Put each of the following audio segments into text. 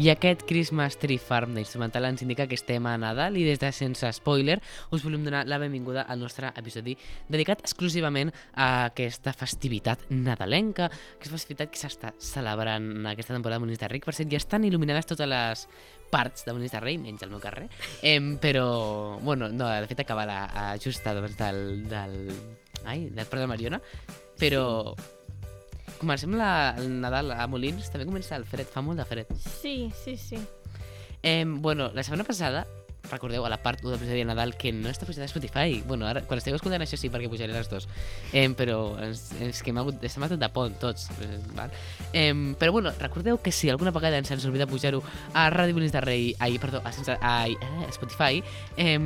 I aquest Christmas Tree Farm d'instrumental ens indica que estem a Nadal i des de Sense Spoiler us volem donar la benvinguda al nostre episodi dedicat exclusivament a aquesta festivitat nadalenca, aquesta festivitat que s'està celebrant en aquesta temporada de Molins de Ric. Per cert, ja estan il·luminades totes les parts de Molins de Rei, menys el meu carrer, em, però, bueno, no, de fet acaba la, a, just abans del, del, ai, del Prat de Mariona, però comencem la, el Nadal a Molins, també comença el fred, fa molt de fred. Sí, sí, sí. Eh, bueno, la setmana passada, recordeu, a la part 1 de l'episodi de Nadal, que no està pujat a Spotify. Bueno, ara, quan esteu escoltant això sí, perquè pujaré les dos. Eh, però és, és que m'ha hagut, estem de pont, tots. Eh, val? Eh, però bueno, recordeu que si alguna vegada ens ens oblida pujar-ho a Ràdio Molins de Rei, ai, perdó, a, a, a Spotify, eh,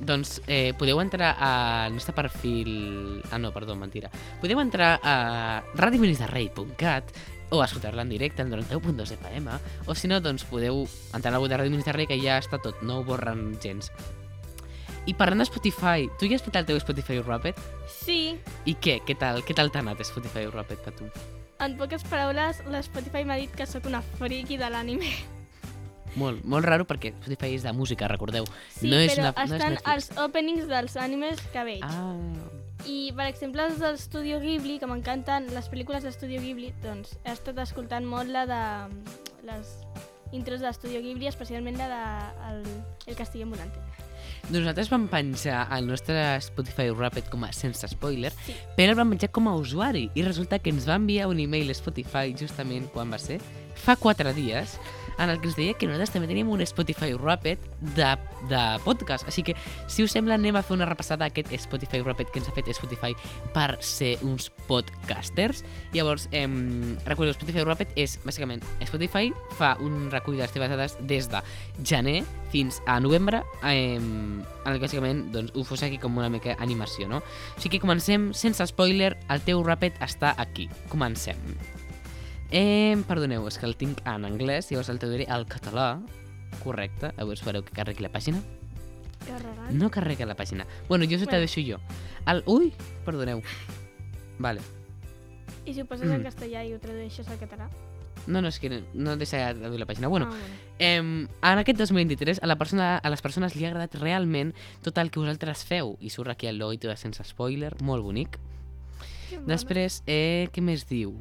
doncs eh, podeu entrar al nostre perfil... Ah, no, perdó, mentira. Podeu entrar a radiomolinsderrei.cat o escoltar-la en directe al 91.2 FM, o si no, doncs podeu entrar a la web de Ràdio Rei, que ja està tot, no ho borren gens. I parlant de Spotify, tu ja has fet el teu Spotify Rapid? Sí, I què? Què tal, què tal t'ha anat Spotify Rapid a tu? en poques paraules, l'Spotify m'ha dit que sóc una friki de l'anime. Molt, molt raro perquè Spotify és de música, recordeu. Sí, no és però una, no és estan Netflix. els openings dels animes que veig. Ah, I, per exemple, els del Studio Ghibli, que m'encanten les pel·lícules de Studio Ghibli, doncs he estat escoltant molt la de les intros de Ghibli, especialment la de el, el Castillo Ambulante. nosaltres vam penjar al nostre Spotify Rapid com a sense spoiler, Sí. però el vam penjar com a usuari i resulta que ens va enviar un email a Spotify justament quan va ser? Fa quatre dies en el que ens deia que nosaltres també teníem un Spotify Rapid de, de podcast. Així que, si us sembla, anem a fer una repassada a aquest Spotify Rapid que ens ha fet Spotify per ser uns podcasters. Llavors, eh, recordeu, Spotify Rapid és, bàsicament, Spotify fa un recull de les teves dades des de gener fins a novembre, eh, en el que bàsicament doncs, ho fos aquí com una mica animació, no? Així que comencem sense spoiler, el teu Rapid està aquí. Comencem. Eh, perdoneu, és que el tinc en anglès, llavors el traduiré al català. Correcte, a veure, espereu que carregui la pàgina. Regal. No carrega la pàgina. Bueno, jo us Bueno. tradueixo jo. El... Ui, perdoneu. Vale. I si ho poses en castellà i ho tradueixes al català? No, no, és que no deixa de la pàgina. Bueno, ah, bueno. eh, en aquest 2023 a, la persona, a les persones li ha agradat realment tot el que vosaltres feu. I surt aquí el logo sense spoiler, molt bonic. Que. Després, eh, què més diu?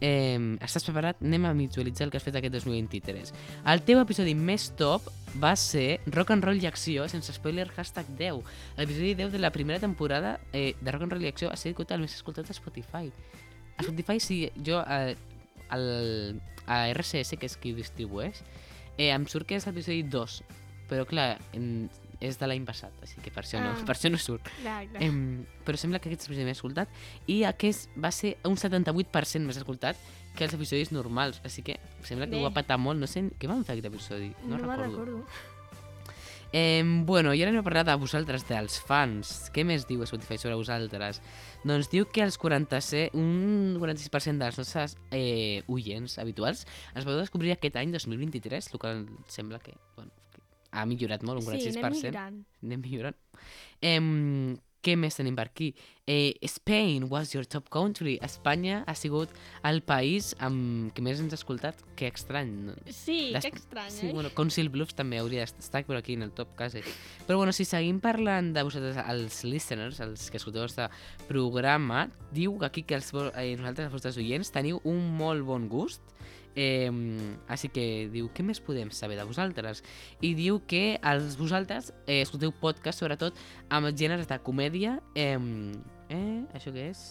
Eh, estàs preparat? Anem a visualitzar el que has fet aquest 2023. El teu episodi més top va ser Rock and Roll i Acció, sense spoiler, hashtag 10. L'episodi 10 de la primera temporada eh, de Rock and Roll i Acció ha sigut el més escoltat a Spotify. A Spotify, sí, jo eh, el, a RSS, que és qui ho distribueix, eh, em surt que és l'episodi 2, però clar, en, és de l'any passat, així que per això, no, Ah. per això no surt. Clar, clar. Em, però sembla que aquest episodi més escoltat i aquest va ser un 78% més escoltat que els episodis normals, així que sembla que Bé. ho va patar molt, no sé què vam fer aquest episodi, no, no recordo. recordo. Eh, bueno, i ara anem a parlar de vosaltres, dels fans. Què més diu Spotify sobre vosaltres? Doncs diu que els 46, un 46% dels nostres eh, oients habituals ens vau descobrir aquest any 2023, el qual sembla que, bueno, que ha millorat molt, un Sí, 46%. anem millorant. anem millorant. Em, què més tenim per aquí? Eh, Spain was your top country. Espanya ha sigut el país amb que més ens ha escoltat. Que estrany. no? Sí, Les- que estrany, Sí, eh? bueno, Council Bluffs també hauria d'estar per aquí en el top, quasi. Però bueno, si seguim parlant de vosaltres, els listeners, els que escolteu el programa, diu aquí que els, eh, nosaltres, els vostres oients, teniu un molt bon gust Eh, així que diu, què més podem saber de vosaltres? I diu que els vosaltres eh, escolteu podcast, sobretot, amb gèneres de comèdia. Eh, eh, això què és?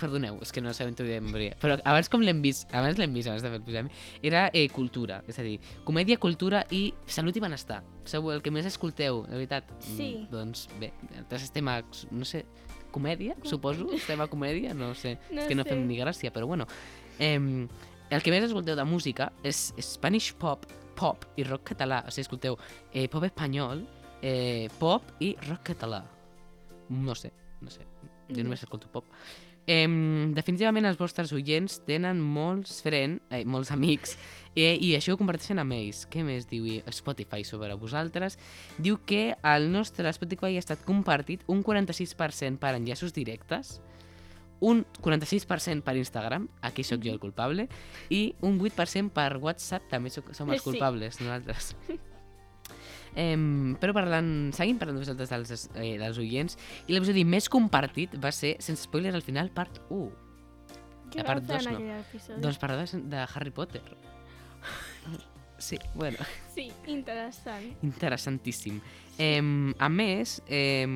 Perdoneu, és que no sabem tot de memòria. Però abans com l'hem vist, abans l'hem vist, abans de fer episodi, era eh, cultura, és a dir, comèdia, cultura i salut i benestar. Sou el que més escolteu, de veritat. Sí. Mm, doncs bé, nosaltres estem a, no sé, comèdia, suposo? Estem a comèdia? No sé. No és que no sé. fem ni gràcia, però bueno. Eh, el que més escolteu de música és Spanish pop, pop i rock català. O sigui, escolteu eh, pop espanyol, eh, pop i rock català. No sé, no sé. Jo No. només escolto pop. Eh, definitivament els vostres oients tenen molts friends, eh, molts amics, eh, i això ho comparteixen amb ells. Què més diu Spotify sobre vosaltres? Diu que el nostre Spotify ha estat compartit un 46% per enllaços directes, un 46% per Instagram, aquí sóc jo el culpable, i un 8% per WhatsApp, també soc, som els Sí. culpables, nosaltres. Em, però parlant, seguim parlant de vosaltres dels, eh, dels oients, i l'episodi més compartit va ser, sense spoiler al final, part 1. Què vam part fer dos, en no. aquell episodi? Doncs parlar de, de Harry Potter. Sí, bueno, Sí, interessant. interessantíssim. Eh, a més, eh,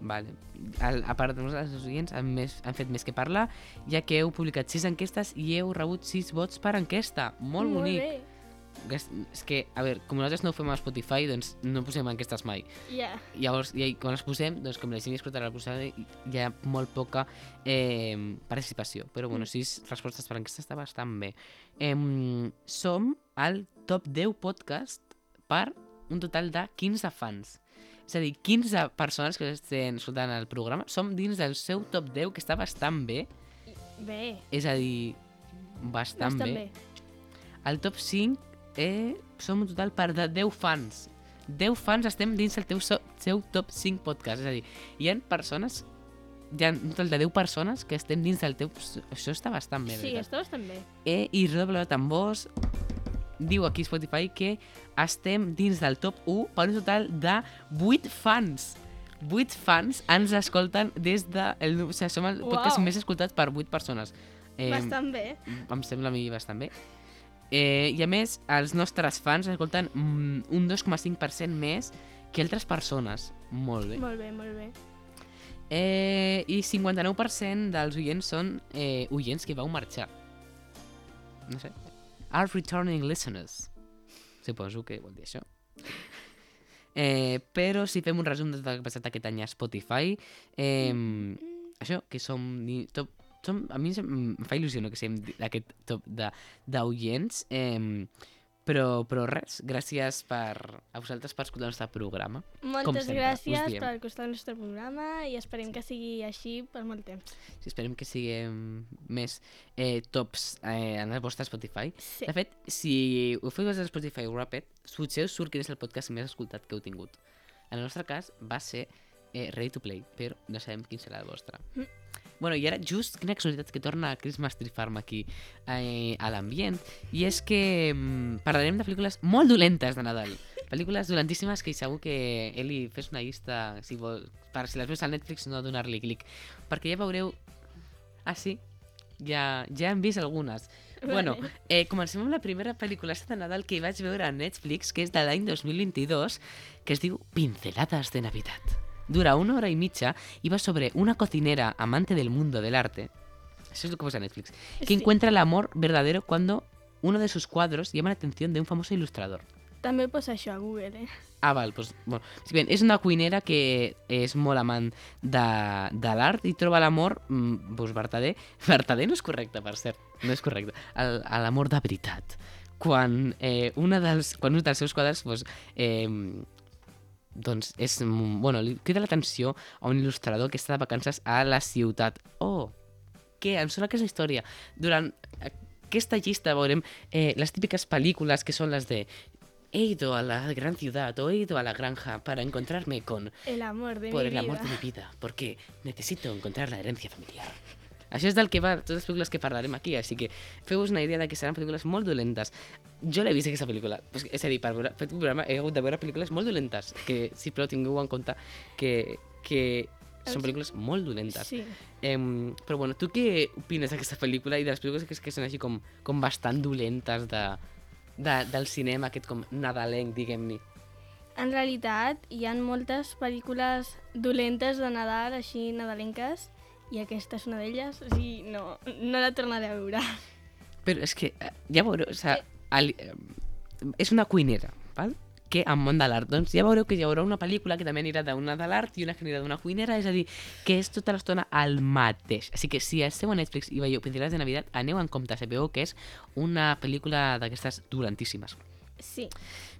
vale, al, a part de nosaltres, els oients, han, més, han fet més que parlar, ja que heu publicat 6 enquestes i heu rebut 6 vots per enquesta. Molt, bonic. bé. És, és que, a veure, com nosaltres no ho fem a Spotify, doncs no posem enquestes mai. Ja. Llavors, i quan les posem, doncs com la gent escoltarà el posada, hi ha molt poca eh, participació. Però, bueno, Mm. sis respostes per enquesta està bastant bé. Eh, som al top 10 podcast per un total de 15 fans. És a dir, 15 persones que estan escoltant el programa som dins del seu top 10, que està bastant bé. Bé. És a dir, bastant, Bastant bé. bé. Al top 5 eh, som un total per de 10 fans. 10 fans estem dins el teu so, seu top 5 podcast. És a dir, hi ha persones, hi ha un total de 10 persones que estem dins del teu... Això està bastant bé, Sí, veritat. està bastant bé. Eh, I redoble de tambors diu aquí Spotify que estem dins del top 1 per un total de 8 fans. 8 fans ens escolten des de... El, o sigui, som el podcast Uau. més escoltat per 8 persones. Eh, Bastant bé. em sembla a mi bastant bé. Eh, I a més, els nostres fans escolten mm, un 2,5% més que altres persones. Molt bé. Molt bé, molt bé. Eh, I 59% dels oients són eh, oients que vau marxar. No sé. Are returning listeners. Suposo que vol dir això. Eh, però si fem un resum de tot el que ha passat aquest any a Spotify, eh, això, que som, top, som a mi em fa il·lusió no, que siguem d'aquest top d'oients, eh, però, però res, gràcies per, a vosaltres per escoltar el nostre programa. Moltes sempre, gràcies per costar el nostre programa i esperem que sigui així per molt temps. Sí, esperem que siguem més eh, tops eh, en el vostre Spotify. Sí. De fet, si ho feu des de Spotify Rapid, potser us surt quin és el podcast més escoltat que heu tingut. En el nostre cas va ser eh, Ready to Play, però no sabem quin serà el vostre. Mm. Bueno, i ara just quina casualitat que torna Christmas Tree Farm aquí eh, a l'ambient i és que mm, parlarem de pel·lícules molt dolentes de Nadal. Pel·lícules dolentíssimes que segur que Eli fes una llista si vol, per si les veus al Netflix no donar-li clic perquè ja veureu Ah, sí? Ja, ja hem vist algunes. Bueno, eh, comencem amb la primera pel·lícula de Nadal que vaig veure a Netflix, que és de l'any 2022, que es diu Pinceladas de Navidad. Dura una hora y mitja y va sobre una cocinera amante del mundo del arte. Eso es lo que pasa en Netflix. Que Sí. encuentra el amor verdadero cuando uno de sus cuadros llama la atención de un famoso ilustrador. També posa això a Google, eh? Ah, val, doncs, bueno, sí, bé, és una cuinera que és molt amant de, de l'art i troba l'amor, mm, doncs, vertader, vertader no és correcte, per cert, no és correcte, l'amor de veritat. Quan, eh, una dels, quan un dels seus quadres, doncs, eh, doncs és, mm, bueno, li crida l'atenció a un il·lustrador que està de vacances a la ciutat. Oh, què? Em sona que és la història. Durant aquesta llista veurem eh, les típiques pel·lícules que són les de he ido a la gran ciudad o he ido a la granja para encontrarme con El amor de por mi el vida. amor de mi vida, porque necesito encontrar la herencia familiar. Això és del que va totes les pel·lícules que parlarem aquí, així que feu-vos una idea de que seran pel·lícules molt dolentes. Jo l'he vist aquesta pel·lícula, pues, és a dir, per veure, un programa he hagut de veure pel·lícules molt dolentes, que si però tingueu en compte que, que són pel·lícules molt dolentes. Sí. Em, però bueno, tu què opines d'aquesta pel·lícula i de les pel·lícules que, que són així com, com bastant dolentes de, de, del cinema, aquest com nadalenc, diguem-ne? En realitat, hi ha moltes pel·lícules dolentes de Nadal, així nadalenques, i aquesta és una d'elles, o sigui, no, no la tornaré a veure. Però és que, eh, ja veureu, o sigui, el, eh, és una cuinera, val? que en món de l'art. Doncs ja veureu que hi haurà una pel·lícula que també anirà d'una de l'art i una que anirà d'una cuinera, és a dir, que és tota l'estona el mateix. Així que si esteu a Netflix i veieu Pincelas de Navidad, aneu en compte, sabeu que és una pel·lícula d'aquestes dolentíssimes. Sí.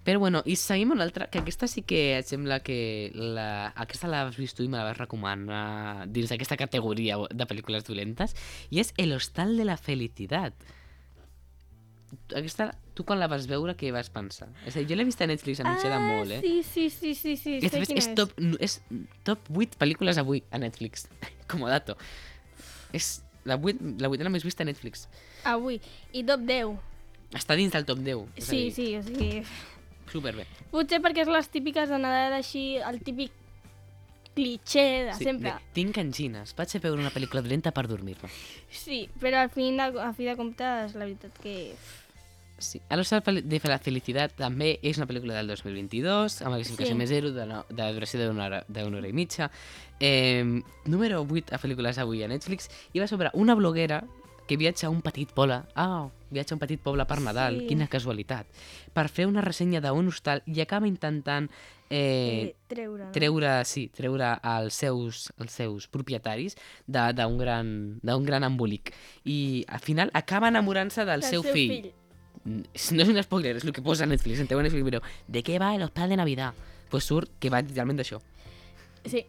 Però bueno, i seguim amb l'altra, que aquesta sí que et sembla que la, aquesta l'has vist tu i me la vas recomanar dins d'aquesta categoria de pel·lícules dolentes, i és El hostal de la felicitat. Aquesta, tu quan la vas veure, què vas pensar? És a dir, jo l'he vist a Netflix a mitjà de molt, eh? Ah, Sí, sí, sí, sí, sí, sé és, és, top, és top 8 pel·lícules avui a Netflix, com a dato. És la, 8, la vuitena més vista a Netflix. Avui. I top 10. Està dins del top 10. És a Sí, dir, sí, o sigui... Superbé. Potser perquè és les típiques de Nadal així, el típic cliché de sempre. de- tinc angines. Vaig a veure una pel·lícula dolenta per dormir-me. Sí, però al fin de, a fi de comptes, la veritat que... Sí. A l'Hostal de la Felicitat també és una pel·lícula del 2022, amb la classificació Sí. més zero de, no, de duració d'una hora, hora i mitja. Eh, número 8 a pel·lícules avui a Netflix i va sobre una bloguera que viatja a un petit poble. Ah, viatja a un petit poble per Nadal, Sí. quina casualitat. Per fer una ressenya d'un hostal i acaba intentant eh, Eh, treure. no? treure, sí, treure els seus, els seus propietaris d'un gran, gran embolic. I al final acaba enamorant-se del, Del seu, seu fill. fill. No és un spoiler, és el que posa Netflix. Entreu a Netflix i mireu, de què va el hostal de Navidad? Pues surt que va literalment d'això. Sí.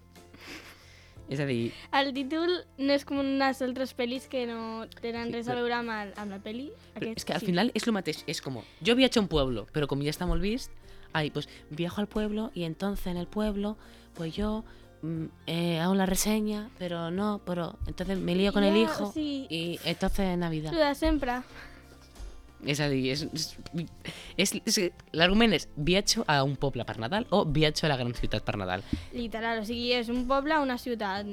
És a dir, El títol no és com unes altres pel·lis que no tenen res a però- veure amb, el, amb la pel·li. però Aquest és que al sí. final és el mateix. És com, yo viajo a un pueblo, pero como ya está molt vist, ay, pues viajo al pueblo y entonces en el pueblo, pues yo mm, eh, hago la reseña, pero no, pero entonces me lío con el Ja, hijo sí. y entonces es Navidad. Lo de sempre. És a dir, és, és, és, l'argument és viatjo a un poble per Nadal o viatjo a la gran ciutat per Nadal. Literal, o sigui, és un poble, una ciutat.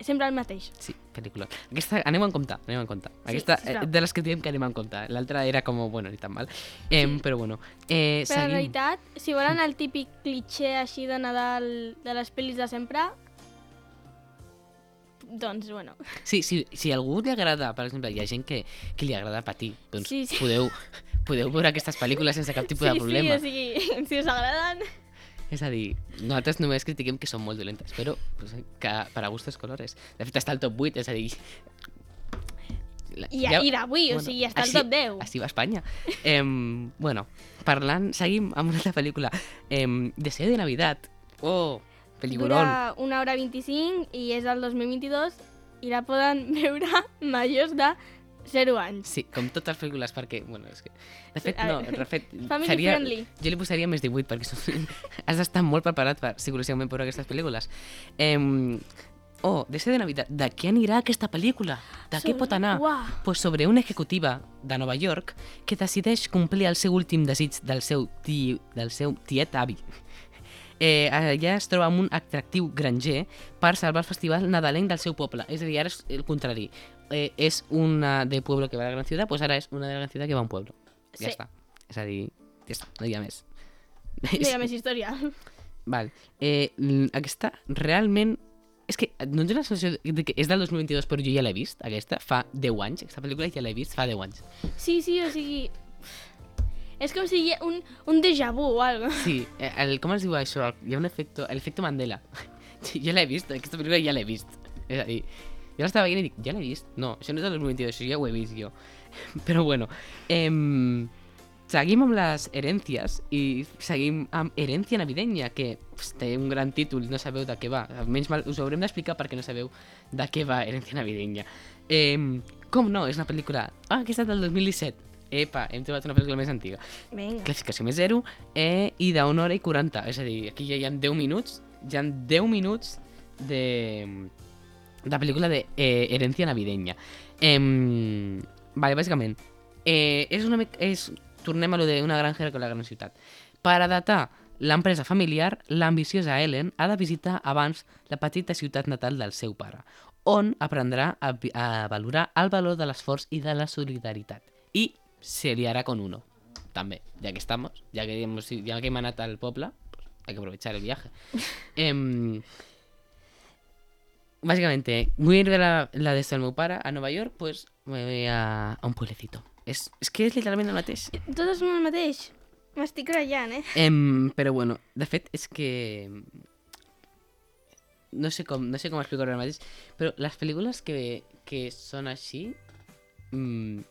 Sempre el mateix. Sí, pel·lícula. Aquesta, anem en compte, anem en compte. Aquesta, sisplau. eh, de les que diem que anem en compte. L'altra era com, bueno, ni tan mal. Eh, Però bueno, eh, Però en seguim. realitat, si volen el típic cliché així de Nadal de les pel·lis de sempre, doncs, bueno, Sí, sí, si a algú li agrada, per exemple, hi ha gent que, que li agrada patir, doncs Sí, sí. Podeu, podeu veure aquestes pel·lícules sense cap tipus de problema. sí, o sigui, si us agraden... És a dir, nosaltres només critiquem que són molt dolentes, però pues, que per a gustos colores. De fet, està al top 8, és a dir... la- I, ja, i d'avui, o sigui, està al top 10. Així va Espanya. Eh, bueno, parlant, seguim amb una altra pel·lícula. Eh, Deseo de Navidad. Oh, pel·lículon. Dura una hora 25 i és del 2022 i la poden veure majors de 0 anys. Sí, com totes les pel·lícules, perquè, bueno, és que... De fet, no, de fet, family seria, friendly. jo li posaria més 18, perquè són, has d'estar molt preparat per psicològicament veure aquestes pel·lícules. Eh, oh, Deseo de Navidad. De què anirà aquesta pel·lícula? De què Sobre- pot anar? Uah. Pues sobre una executiva de Nova York que decideix complir el seu últim desig del seu, ti, del seu tiet avi. Eh, allà es troba amb un atractiu granger per salvar el festival nadalenc del seu poble. És a dir, ara és el contrari. Eh, és una de pueblo que va a la gran ciutat, pues ara és una de la gran ciutat que va a un pueblo. Ja Sí. està. És a dir, ja està, no hi ha més. No hi ha més història. Val. Eh, aquesta realment... És que no tens la sensació de que és del 2022, però jo ja l'he vist, aquesta, fa 10 anys. Aquesta pel·lícula ja l'he vist fa 10 anys. Sí, sí, o sigui... És com si hi ha un, un déjà vu o algo. Sí, eh, el, com es diu això? Hi ha un efecte... L'efecte Mandela. Sí, jo l'he vist, aquesta pel·lícula ja l'he vist. És a dir, jo l'estava veient i dic, ja l'he vist? No, això no és del 2022, això ja ho he vist jo. Però bueno, em, seguim amb les herències i seguim amb Herència Navidenya, que pss, té un gran títol, no sabeu de què va. Almenys mal, us ho haurem d'explicar perquè no sabeu de què va Herència Navidenya. Em, com no, és una pel·lícula... Ah, aquesta del 2017. Epa, hem trobat una pel·lícula més antiga Vinga. classificació més 0 eh, i d'una hora i 40. És a dir, aquí ja hi ha 10 minuts, ja ha 10 minuts de, de pel·lícula de eh, herència navideña. Eh, vale, bàsicament, eh, és una, és, tornem a lo d'una granjera con la gran ciutat. Per datar l'empresa familiar, l'ambiciosa Ellen, ha de visitar abans la petita ciutat natal del seu pare, on aprendrà a, a valorar el valor de l'esforç i de la solidaritat. I se liarà con uno, també, ja que estamos, ja que, hemos, ja que hem anat al poble, pues, hay que aprovechar el viaje. Em, básicamente, voy a ir ver la, la de pare a Nueva York, pues me voy a, a un pueblecito. És, és que és literalment el mateix. Tot és el mateix. M'estic ratllant, eh? Em, però bueno, de fet és que... No sé com, no sé com explicar-ho ara mateix, però les pel·lícules que, que són així... Mm,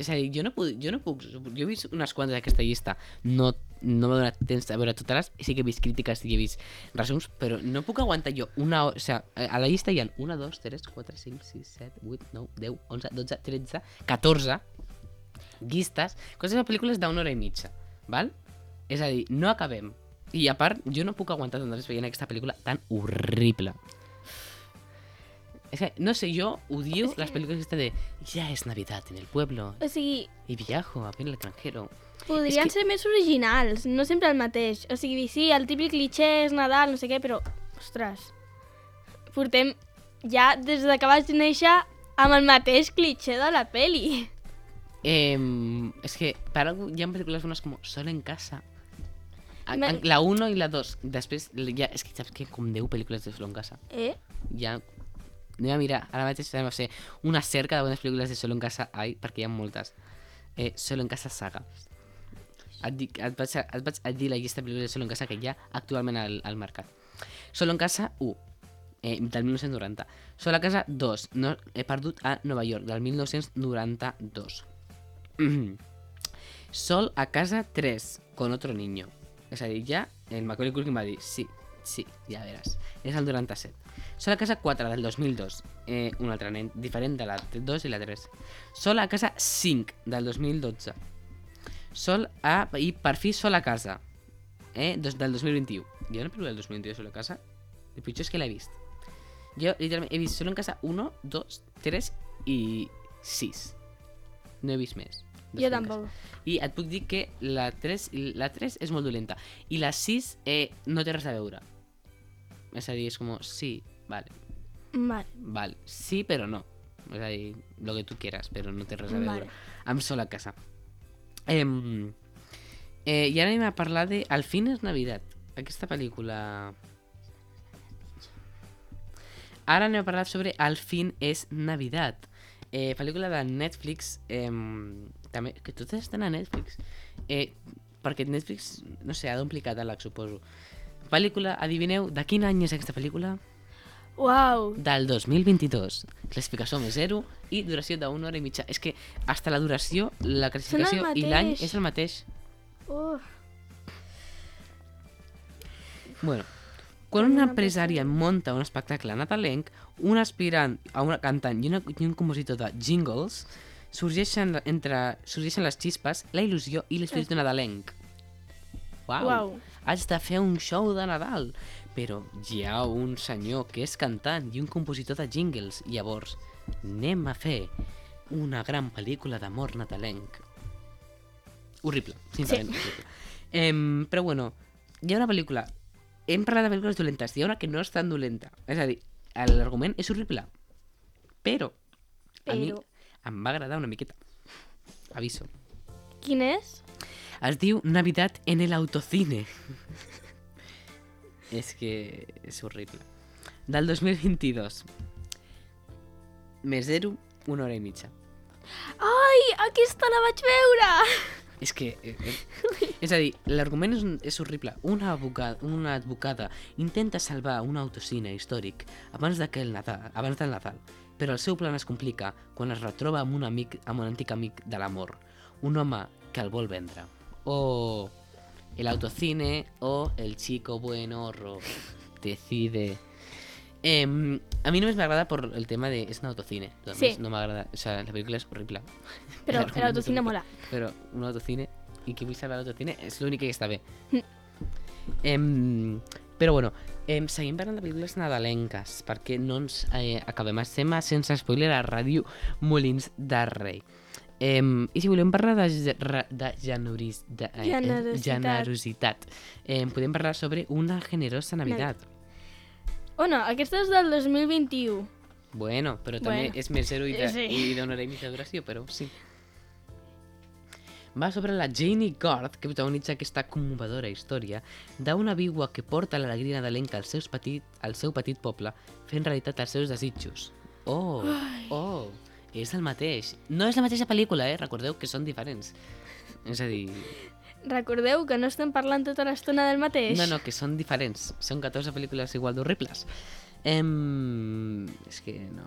és a dir, jo no, puc, jo no puc... Jo he vist unes quantes d'aquesta llista, no, no m'ha donat temps de veure totes sí que he vist crítiques i he vist resums, però no puc aguantar jo una. O sigui, a la llista hi ha 1, 2, 3, 4, 5, 6, 7, 8, 9, 10, 11, 12, 13, 14 llistes, coses de pel·lícules d'una hora i mitja, val? És a dir, no acabem. I a part, jo no puc aguantar tant veient aquesta pel·lícula tan horrible. És que, no sé, jo odio És que- les pel·lícules aquesta de ja és Navidad en el pueblo O sigui, y viajo a ver el extranjero. podrien És que- ser més originals, no sempre el mateix. O sigui, sí, el típic cliché és Nadal, no sé què, però, ostres, portem ja des de que vaig néixer amb el mateix cliché de la peli. Eh, és que per algo hi ha pel·lícules bones com Sol en casa. Me- La 1 i la 2. Després, ja, és que saps que com 10 pel·lícules de Sol en casa. Eh? ja anem a mirar, ara mateix anem a fer una cerca de bones pel·lícules de Solo en Casa ai, perquè hi ha moltes. Eh, Solo en Casa Saga. Et, dic, et, vaig, a- et vaig a dir la llista de pel·lícules de Solo en Casa que hi ha actualment al, al mercat. Solo en Casa 1, eh, del 1990. Solo en Casa 2, no, he perdut a Nova York, del 1992. Sol a casa 3, con otro niño. És a dir, ja el Macaulay Culkin va dir, sí, sí, ja veràs. És el 97. Sol a casa 4 del 2002, eh, un altre nen, diferent de la 2 i la 3. Sol a casa 5 del 2012. Sol a... I per fi Sol a casa, eh, dos, del 2021. Jo no pel·lícula del 2021 de Sol a casa, el pitjor és que l'he vist. Jo literalment he vist Sol en casa 1, 2, 3 i 6. No he vist més. Jo Casa. tampoc. I et puc dir que la 3, i- la 3 és molt dolenta. I la 6 eh, no té res a veure. És a dir, és com, sí, vale, Vale. vale. Sí, però no. És a dir, lo que tu quieras, però no té res a Vale. veure. Amb sola casa. Eh, eh, I ara anem a parlar de Al fin és Navidad. Aquesta pel·lícula... Ara anem a parlar sobre Al fin és Navidad. Eh, pel·lícula de Netflix. Eh, també, que totes estan a Netflix. Eh, perquè Netflix, no sé, ha d'omplir catàleg, suposo. Pel·lícula, adivineu, de quin any és aquesta pel·lícula? Uau. Del 2022. Classificació més 0 i duració d'una hora i mitja. És que hasta la duració, la classificació i l'any és el mateix. Uh. Bueno, quan una empresària munta un espectacle natalenc, un aspirant a una cantant i, una, i un compositor de jingles, sorgeixen, entre, sorgeixen les xispes, la il·lusió i l'espíritu nadalenc. Uau! Uau. Haig de fer un show de Nadal, però hi ha un senyor que és cantant i un compositor de jingles. Llavors, anem a fer una gran pel·lícula d'amor natalenc. Horrible, sincerament. Sí. Horrible. Em, però bueno, hi ha una pel·lícula... Hem parlat de pel·lícules dolentes, hi ha una que no és tan dolenta. És a dir, l'argument és horrible. Però, a mi Però. Em va agradar una miqueta. Aviso. Quin és? Es diu Navidad en el autocine. és que és horrible. Del 2022. Més 0, una hora i mitja. Ai, aquesta la vaig veure! És que... Eh, eh, és a dir, l'argument és, és horrible. Una advocada, una advocada intenta salvar un autocine històric abans, de que el Natal, abans del Natal, però el seu plan es complica quan es retroba amb un, amic, amb un antic amic de l'amor, un home que el vol vendre. O el autocine o el chico bueno ro decide... Eh, a mi només m'agrada por el tema de... És un autocine. Lo Sí. demás No m'agrada... O sea, la pel·lícula és horrible. Però argument és l'autocine horrible. mola. Però un autocine i qui vull salvar l'autocine és l'únic que està bé. Mm. Però bueno, em, seguim parlant de pel·lícules nadalenques perquè no ens eh, acabem. A sense spoiler a Ràdio Molins de Rei. Eh, I si volem parlar de, de, generis, de eh, eh, Generositat. generositat, eh, podem parlar sobre una generosa Navidad. Oh no, aquesta és del 2021. Bueno, però també Bueno. és més zero i de- Sí. i hora i mitja duració, però sí. Va sobre la Janie Gord, que protagonitza aquesta commovedora història d'una vígua que porta l'alegria nadalenca als seus petit, al seu petit poble, fent realitat els seus desitjos. Oh, oh, és el mateix. No és la mateixa pel·lícula, eh? Recordeu que són diferents. És a dir, Recordeu que no estem parlant tota l'estona del mateix? no, no, que són diferents. Són 14 pel·lícules igual d'horribles. Em... És que no...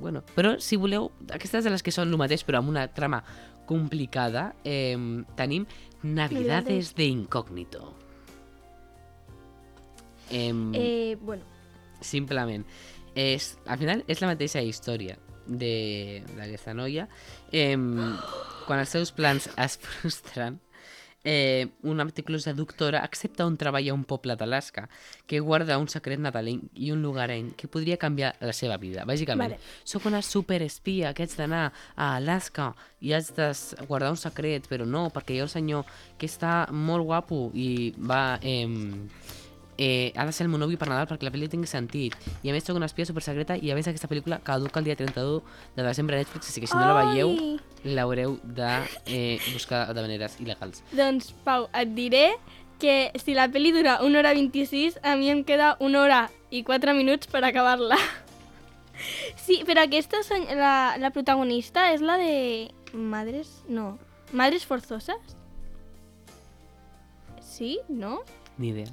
Bueno, però si voleu, aquestes de les que són el mateix però amb una trama complicada, eh, tenim Navidades de Incógnito. Em, Eh, bueno, Simplement. És, al final és la mateixa història de- d'aquesta noia. Eh, quan els seus plans es frustren, eh, una meticulosa doctora accepta un treball a un poble d'Alaska que guarda un secret nadalenc i un lugarenc que podria canviar la seva vida. Bàsicament, Vale. sóc una superespia que haig d'anar a Alaska i haig de guardar un secret, però no, perquè hi ha un senyor que està molt guapo i va... Eh, eh, ha de ser el meu nòvio per Nadal perquè la pel·li tingui sentit. I a més sóc una espia super secreta i a més aquesta pel·lícula caduca el dia 31 de desembre a Netflix, així que si no la veieu l'haureu de eh, buscar de maneres il·legals. Doncs, Pau, et diré que si la pel·li dura 1 hora 26, a mi em queda 1 hora i 4 minuts per acabar-la. Sí, però aquesta, la, la protagonista és la de... Madres... No. Madres forzosas? Sí? No? Ni idea.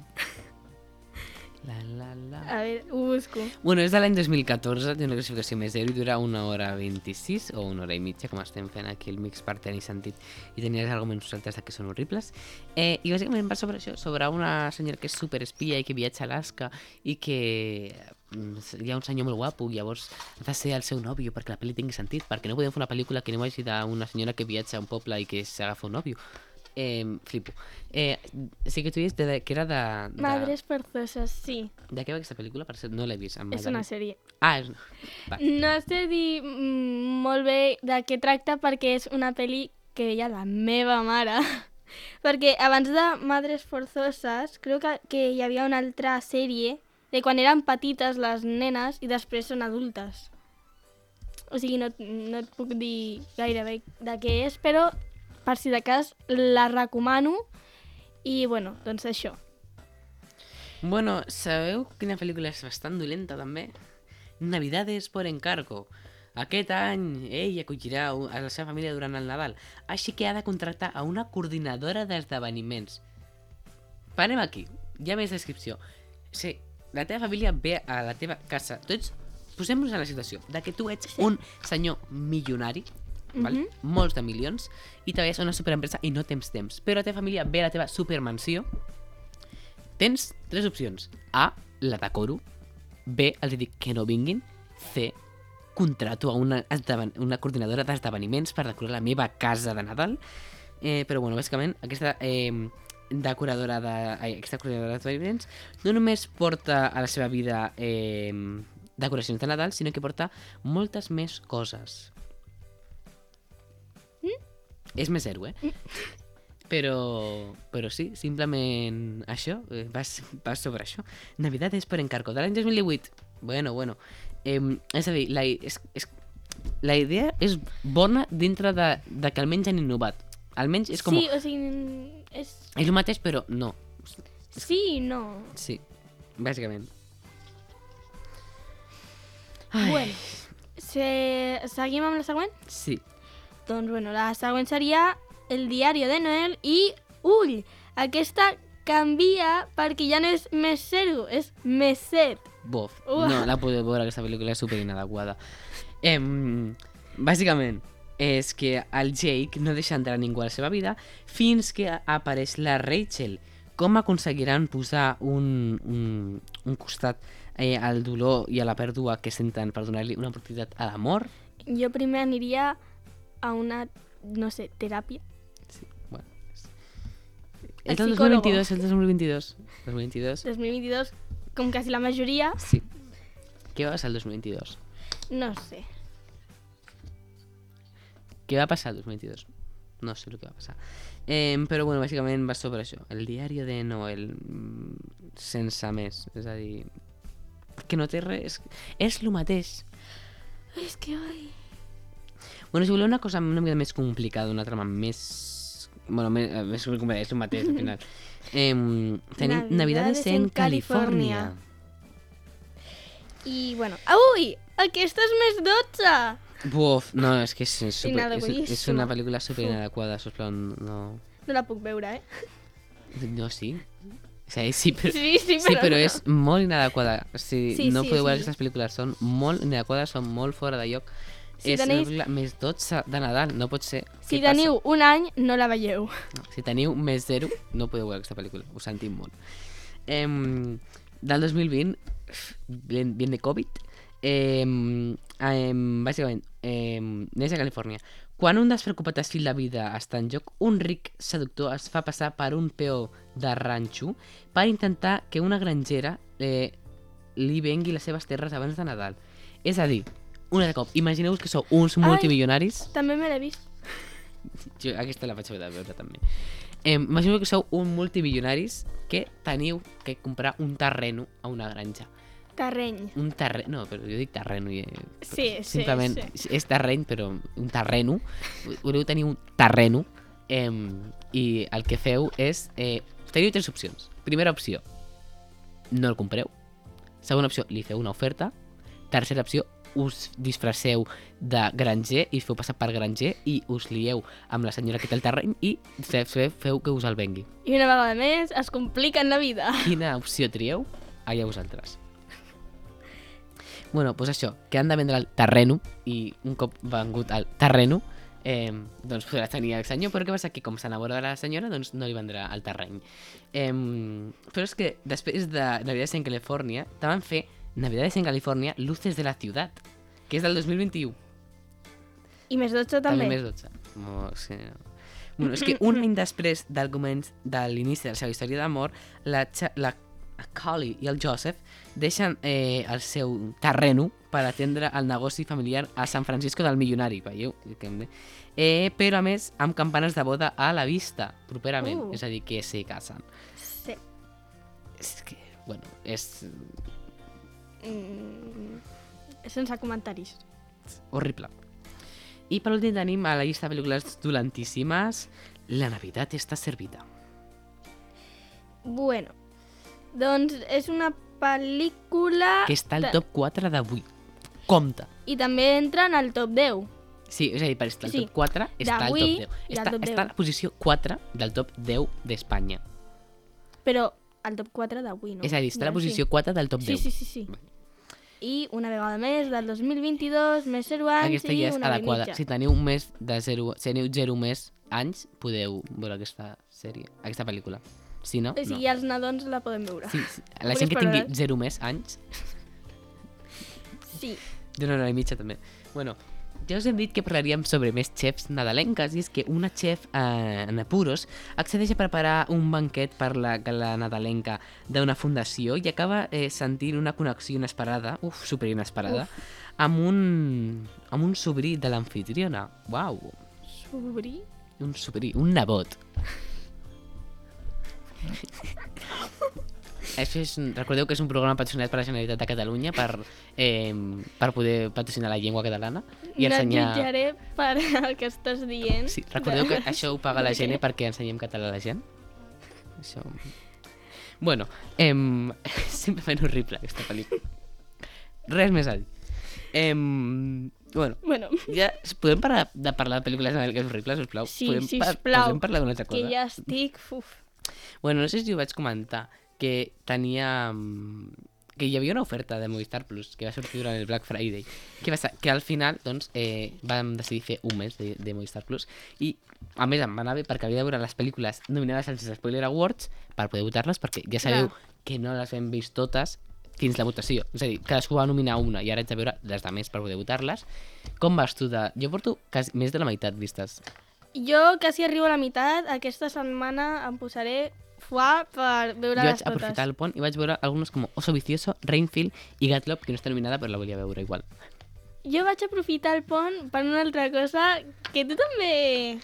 La, la, la. A veure, ho busco. Bueno, és de l'any 2014, té una classificació més 0 i dura una hora 26 o una hora i mitja, com estem fent aquí el mix per tenir sentit i tenir els arguments altres que són horribles. Eh, I bàsicament va sobre això, sobre una senyora que és superespia i que viatja a Alaska i que mm, hi ha un senyor molt guapo i llavors ha de ser el seu nòvio perquè la pel·li tingui sentit, perquè no podem fer una pel·lícula que no vagi d'una senyora que viatja a un poble i que s'agafa un nòvio. Eh, flipo. Eh, sí que tu dius de, de, que era de, de... Madres forzosas, sí. De què va aquesta pel·lícula? Per cert, no l'he vist. És una sèrie. Ah, és. Va. No sé dir mm, molt bé de què tracta perquè és una pel·li que veia la meva mare. perquè abans de Madres Forzoses, crec que, que hi havia una altra sèrie de quan eren petites les nenes i després són adultes. O sigui, no, no et puc dir gaire bé de què és, però per si de cas la recomano i, bueno, doncs això. Bueno, sabeu quina pel·lícula és bastant dolenta, també? Navidades por encargo. Aquest any ell acollirà a la seva família durant el Nadal, així que ha de contractar a una coordinadora d'esdeveniments. Parem aquí, hi ha més descripció. Sí, la teva família ve a la teva casa. Tots, posem-nos en la situació de que tu ets un senyor milionari, val? Mhm. molts de milions, i treballes a una superempresa i no tens temps. Però la teva família ve a la teva supermansió Tens tres opcions. A, la decoro. B, els dic que no vinguin. C, contrato a una, una coordinadora d'esdeveniments per decorar la meva casa de Nadal. Eh, però, bueno, bàsicament, aquesta eh, decoradora de, ai, aquesta coordinadora d'esdeveniments no només porta a la seva vida eh, decoracions de Nadal, sinó que porta moltes més coses. Mm? És més zero, eh? Però, però sí, simplement això, eh, vas, vas sobre això. Navidades per encargo, de l'any 2018. Bueno, bueno. Eh, és a dir, la, és, és, la idea és bona dintre de, de que almenys han innovat. Almenys és com... Sí, o sigui, és... És el mateix, però no. Sí no. Sí, bàsicament. Bueno, se... seguim amb la següent? Sí. Doncs, bueno, la següent seria el diari de Noel i, ull, aquesta canvia perquè ja no és més zero, és més set. Bof. Ua. No, la podeu veure, aquesta pel·lícula és super inadequada. Eh, bàsicament, és que el Jake no deixa entrar ningú a la seva vida fins que apareix la Rachel. Com aconseguiran posar un, un, un costat eh, al dolor i a la pèrdua que senten per donar-li una oportunitat a l'amor? Jo primer aniria a una, no sé, teràpia. Sí, bueno. El És el psicòlogo. 2022, és el 2022. 2022. 2022, com quasi la majoria, Sí. Què va ser el 2022? no sé. què va passar el 2022? No sé el que va passar. Eh, però bueno, bàsicament va sobre això. El diari de Noel mm, sense més. És a dir, que no té res. És el mateix. És que, ai... Bueno, si voleu una cosa una mica més complicada, una trama més... Bueno, més, eh, més complicada, és el mateix al final. Eh, tenim Navidades Navidades en, Califòrnia. I, bueno, ui, aquesta és més 12! Buf, no, és que és, és, super, és, és una pel·lícula super inadequada, sisplau, no... No la puc veure, eh? No, sí. O sigui, sí, però, Sí, sí, sí, però però no. és molt inadequada. Sigui, Sí, no sí, podeu veure sí. aquestes pel·lícules, són molt inadequades, són molt fora de lloc. Si és una pel·lícula més 12 de Nadal, no pot ser. Si Què passa? teniu un any, no la veieu. No, si teniu més 0, no podeu veure aquesta pel·lícula. Ho sentim molt. Em, del 2020, bien, bien de Covid, em, em, bàsicament, em, neix a Califòrnia. Quan un despreocupat estil de vida està en joc, un ric seductor es fa passar per un peó de ranxo per intentar que una grangera eh, li vengui les seves terres abans de Nadal. És a dir, un altre cop, imagineu-vos que sou uns Ai. multimilionaris També me l'he vist. jo aquesta la vaig haver de veure també. Eh, imagineu que sou un multimilionaris que teniu que comprar un terreno a una granja. Terreny. Un terreny... No, però jo dic terreno. Eh, Sí, sí, simplement, sí. És terreny, però un terreno. Voleu tenir un terreno eh, i el que feu és... Eh, teniu tres opcions. Primera opció, no el compreu. Segona opció, li feu una oferta. Tercera opció, us disfresseu de granger i feu passar per granger i us lieu amb la senyora que té el terreny i fe- fe- feu que us el vengui. I una vegada més, es compliquen la vida. Quina opció trieu? Allà vosaltres. Bueno, doncs això, que han de vendre el terreno i un cop vengut el terreno eh, doncs podrà tenir el senyor, però què passa? Que com s'enamora de la senyora, doncs no li vendrà el terreny. Eh, però és que després de Navidades en Califòrnia, te van fer Navidades en Califòrnia, Luces de la Ciutat, que és del 2021. I més 12 també. També més 12. Oh, sí. Bueno, és que un any després del començ de l'inici de la seva història d'amor, la, la Collie i el Joseph deixen eh, el seu terreno per atendre el negoci familiar a San Francisco del milionari, veieu? Eh, però a més amb campanes de boda a la vista, properament, Uh. és a dir, que se casen. Sí. És que, bueno, és Mm, sense comentaris. horrible. I per últim tenim a la llista de pel·lícules dolentíssimes La Navidad està servida. Bueno, doncs és una pel·lícula... que està al de- top 4 d'avui. Compte. I també entra en el top 10. Sí, és a dir, per estar al Sí, top 4 està al top d'avui 10. i al Està, top 10. està a la posició 4 del top 10 d'Espanya. Però el top 4 d'avui, no? és a dir, està a la posició 4 del top Sí, 10. sí, sí, sí. I una vegada més, del 2022, més 0 anys Aquesta i ja és una adequada. Si teniu més de 0, si teniu 0 més anys, podeu veure aquesta sèrie, aquesta pel·lícula. Si no, O sigui, no. els nadons la podem veure. Sí, sí. La gent que tingui paraules. 0 més anys, sí. d'una hora i mitja també. Bueno, ja us hem dit que parlaríem sobre més xefs nadalenques i és que una xef eh, en apuros accedeix a preparar un banquet per la gala nadalenca d'una fundació i acaba eh, sentint una connexió inesperada, uf, super inesperada, amb un, amb un sobrí de l'anfitriona. Uau, Sobrí? un sobrí, un nebot. Això és, recordeu que és un programa patrocinat per la Generalitat de Catalunya per, eh, per poder patrocinar la llengua catalana i no ensenyar... et jutjaré per el que estàs dient. Sí, recordeu que això ho paga la gent perquè ensenyem català a la gent? Això... Bueno, em... simplement horrible aquesta pel·lícula. Res més a dir. Em... Bueno, Bueno, ja podem parar de parlar de pel·lícules que horribles, sisplau? sí, podem sisplau. podem parlar d'una altra que cosa? ja estic... Uf. Bueno, no sé si ho vaig comentar, que tenia... mm, que hi havia una oferta de Movistar Plus que va sortir durant el Black Friday. Què passa? Que al final, doncs, eh, vam decidir fer un mes de, de Movistar Plus i, a més, em va anar bé perquè havia de veure les pel·lícules nominades als Spoiler Awards per poder votar-les, perquè ja sabeu Clar. que no les hem vist totes fins la votació. És a dir, cadascú va nominar una i ara haig de veure les de més per poder votar-les. Com vas tu de... Jo porto quasi més de la meitat vistes. Jo quasi arribo a la meitat. Aquesta setmana em posaré fuà per Jo veure-les vaig aprofitar totes. el pont i vaig veure algunes com Oso Vicioso, Rainfield i Gatlop, que no està nominada, però la volia veure igual. jo vaig aprofitar el pont per una altra cosa que tu també...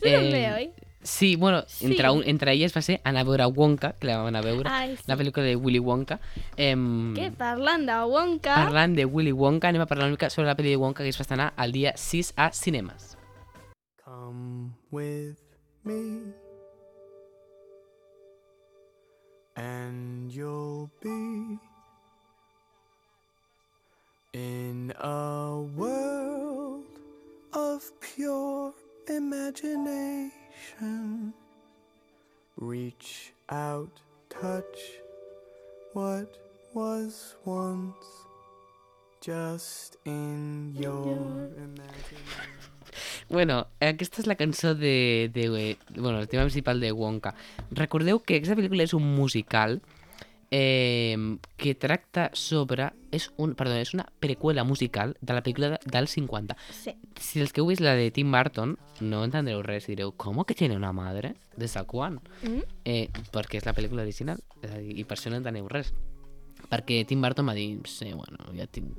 Tu Eh, també, oi? Sí, bueno, Sí. Entre, un, entre elles va ser anar a veure Wonka, que la vam anar a veure, Ai, sí. la pel·lícula de Willy Wonka. Em, Què? Parlant de Wonka... Parlant de Willy Wonka, anem a parlar una mica sobre la pel·li de Wonka que es va estrenar el dia 6 a cinemes. Come with me, and you'll be in a world of pure imagination. Reach out, touch what was once just in your imagination. Bueno, aquesta és la cançó de, de... Bueno, el tema principal de Wonka. Recordeu que aquesta pel·lícula és un musical eh, que tracta sobre... És, un, perdó, és una preqüela musical de la pel·lícula de, del 50. Sí. Si els que heu vist la de Tim Burton no entendreu res, direu, com que tiene una madre? Des de quan? Mm? Eh, perquè és la pel·lícula original, i per això no enteneu res. Perquè Tim Burton va dir, sí, bueno, ja tinc...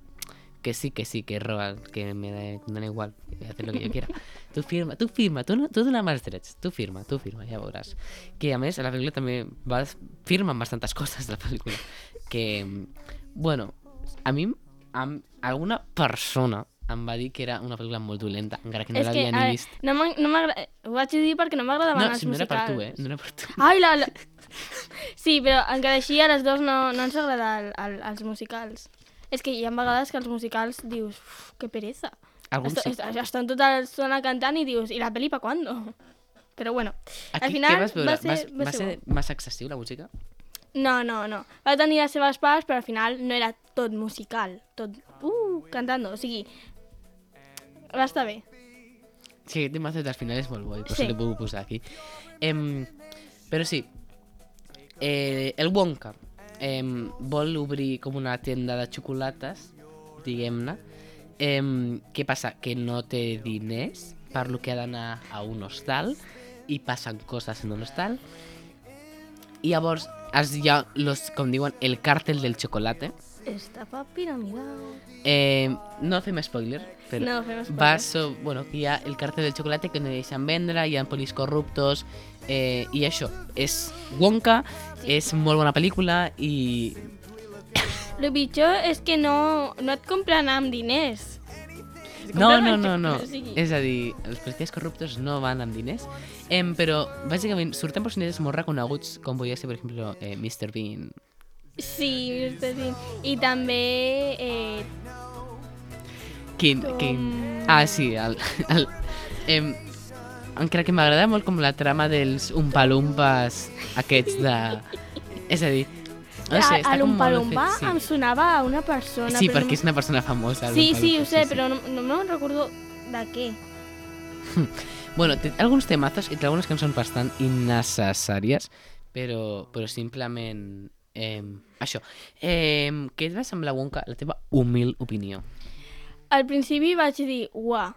Que sí, que sí, que roba, que me da, me da igual, a hacer lo que yo quiera. Tu firma, tu firma, tu, no, tu dona más drets, tu firma, tu firma, ja veuràs. Que a més, a la pel·lícula també va, firmen bastantes coses de la pel·lícula. Que, bueno, a mi, amb alguna persona em va dir que era una pel·lícula molt dolenta, encara que no l'havia a ni vist. no no. Ho vaig dir perquè no m'agradaven No, els si no era per musicals. tu, eh? No era per tu. Ai, la, la... Sí, però encara així a les dues no, no ens agrada el, el, els musicals. És que hi ha vegades que els musicals dius, uf, que pereza. Alguns Est sí. est estan tota l'estona cantant i dius, i la pel·li pa quando? Però bueno, Aquí, al final vas veure? va ser, Vas- va va ser, ser massa excessiu, la música? No, no, no. Va tenir les seves parts, però al final no era tot musical, tot uh, cantant, o sigui, va estar bé. Sí, aquest temazo al final és molt bo i per Sí. això l'he pogut posar aquí. Em, però sí, eh, el Wonka em, vol obrir com una tenda de xocolates, diguem-ne. Em, què passa? Que no té diners, per lo que ha d'anar a un hostal i passen coses en un hostal. I llavors es, hi ha, los, com diuen, el càrtel del xocolate. Estafa piramidal. Eh, no fem spoiler, però No, fem spoiler. va so, bueno, hi ha el càrtel del xocolate que no deixen vendre, hi ha polis corruptos, eh, i això, és Wonka, Sí. és molt bona pel·lícula i... El pitjor és que no, no et compren amb diners. No, no, no, no, és a dir, els policies corruptos no van amb diners, eh, però bàsicament surten personatges molt reconeguts, com podria ser, per exemple, eh, Mr. Bean, Sí, Mr. Bean. I també... Eh, Quin, Tom- quin... Ah, sí, el... el em, encara que m'agrada molt com la trama dels umpalumpas aquests de... És a dir, no sé, està a molt l'Umpa fet, em sonava a una persona. Sí, però perquè és una persona famosa. No... Sí, sí, ho sé, però no, no me'n recordo de què. Bueno, té alguns temazos i té algunes cançons bastant innecessàries, però, però simplement... Eh, això. Eh, què et va semblar, Wonka, la teva humil opinió? Al principi vaig dir, uah,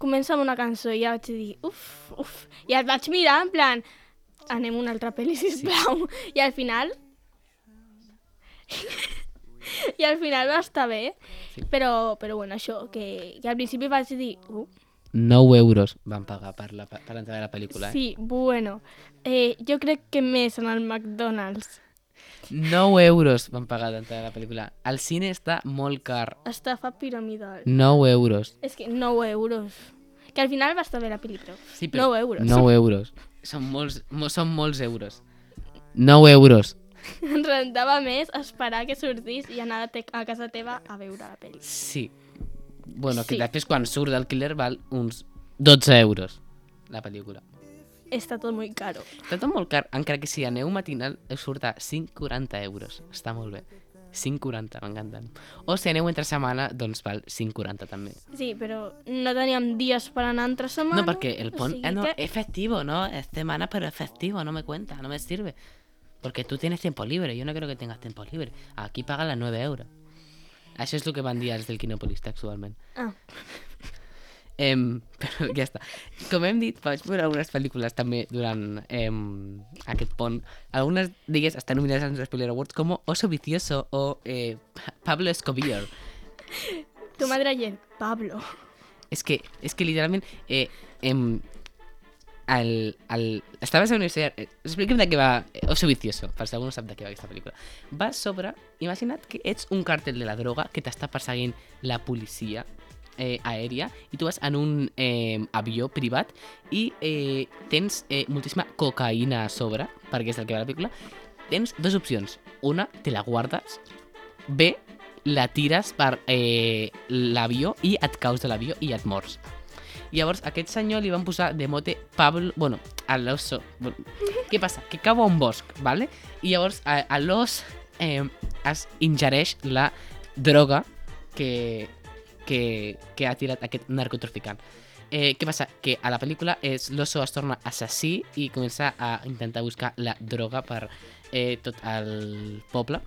comença amb una cançó i ja vaig dir, uf, uf. I el vaig mirar en plan, anem a una altra pel·li, sisplau. Sí. I al final... I al final va estar bé, Sí. però, però bueno, això, que, que al principi vaig dir, uh, 9 euros van pagar per la, per l'entrada de la pel·lícula. Eh? sí, bueno, eh, jo crec que més en el McDonald's. 9 euros van pagar d'entrada a la pel·lícula. El cine està molt car. Estafa piramidal. 9 euros. És que 9 euros. Que al final va estar bé la però Sí, 9 euros. 9 euros. Són molts, mo, són molts euros. 9 euros. Ens rentava més esperar que sortís i anar a, a casa teva a veure la pel·li. Sí. Bueno, que Sí. després quan surt del killer val uns 12 euros la pel·lícula. Està tot molt caro. Està tot molt car, encara que si aneu matinal us surt a 5,40 euros. Està molt bé. 5,40, m'encanten. O si aneu entre setmana, doncs val 5,40 també. Sí, però no teníem dies per anar entre setmana. No, perquè el o pont... sigui eh, no, que- es festivo, ¿no? Es semana, pero es festivo, no me cuenta, no me sirve. Porque tú tienes tiempo libre, yo no creo que tengas tiempo libre. Aquí pagan las 9 euros. Això és el que van els del Quinopolis textualment. Ah, Em, però ja està. Com hem dit, vaig veure algunes pel·lícules també durant em, aquest pont. Algunes d'elles estan nominades als Spoiler Awards com Oso Vicioso o eh, Pablo Escobar. Tu madre dient, Pablo. És que, és que literalment... Eh, em, el, el, estaves a la universitat... eh, Expliquem de què va eh, Oso Vicioso, per si algú no sap de què va aquesta pel·lícula. Va sobre... Imagina't que ets un càrtel de la droga que t'està perseguint la policia eh, aèria i tu vas en un eh, avió privat i eh, tens eh, moltíssima cocaïna a sobre, perquè és el que va la pel·lícula. Tens dues opcions. Una, te la guardes. B, la tires per eh, l'avió i et caus de l'avió i et mors. Llavors aquest senyor li van posar de mote Pablo... Bueno, a l'oso... Bueno, què passa? Que cau a un bosc, ¿vale? I llavors a, a l'os eh, es ingereix la droga que, que, que ha tirat aquest narcotraficant. Eh, què passa? Que a la pel·lícula és l'oso es torna assassí i comença a intentar buscar la droga per eh, tot el poble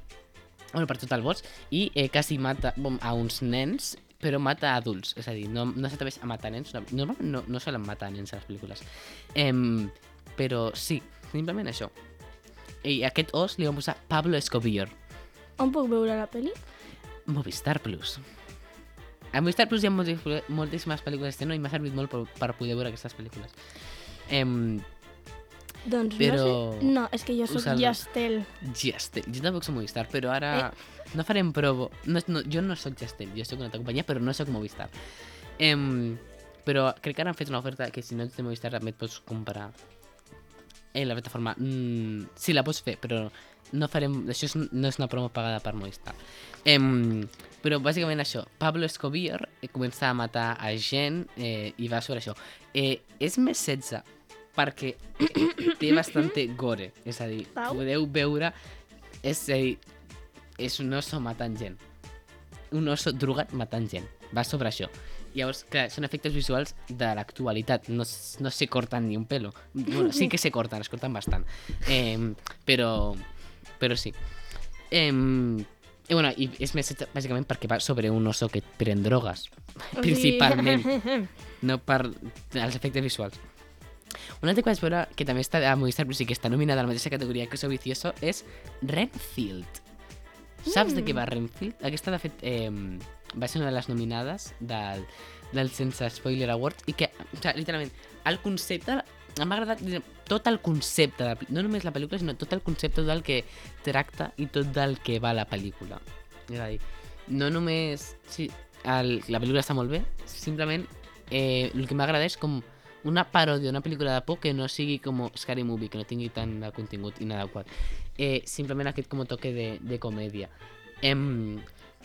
bueno, per tot el bosc i eh, quasi mata bom, a uns nens però mata adults, és a dir, no, no s'atreveix a matar nens, no, normalment no, no solen matar nens a les pel·lícules. Em, però sí, simplement això. I aquest os li van posar Pablo Escobar. On puc veure la pel·li? Movistar Plus. A Movistar Plus hi ha moltíssimes, moltíssimes pel·lícules d'estreno i m'ha servit molt per, per poder veure aquestes pel·lícules. Em, Doncs Però- no sé. No, és que jo sóc Us el- Yastel. Gestel. Jo tampoc soc Movistar, però ara no farem provo. No, no, jo no sóc Gestel, jo sóc una altra companyia, però no sóc Movistar. Em, però crec que ara han fet una oferta que si no ets de Movistar també et pots comprar en la plataforma. Mm, sí, la pots fer, però no farem... Això és, no és una promo pagada per Movistar. Em, però bàsicament això, Pablo Escobar eh, comença a matar a gent eh, i va sobre això. Eh, és més 16 perquè té bastante gore, és a dir, podeu veure, és a dir, és un oso matant gent. Un oso drogat matant gent. Va sobre això. Llavors, clar, són efectes visuals de l'actualitat. No, no se corten ni un pelo. Bueno, sí que se corten, es corten bastant. Eh, però, però sí. Eh, i, bueno, i és més, bàsicament perquè va sobre un oso que pren drogues, principalment, no per els efectes visuals. Una altra que vaig veure, que també està a Movistar Plus i que està nominada a la mateixa categoria que Oso Vicioso, és Renfield. Saps de què va Renfield? Aquesta, de fet, eh, va ser una de les nominades del, del Sense Spoiler Award i que, o sigui, literalment, el concepte m'ha agradat tot el concepte, de, no només la pel·lícula, sinó tot el concepte del que tracta i tot del que va la pel·lícula. És a dir, no només... Sí, el, la pel·lícula està molt bé, simplement eh, el que m'agrada és com una paròdia, una pel·lícula de por que no sigui com Scary Movie, que no tingui tant de contingut inadequat. Eh, simplement aquest com a toque de, de comèdia. Em,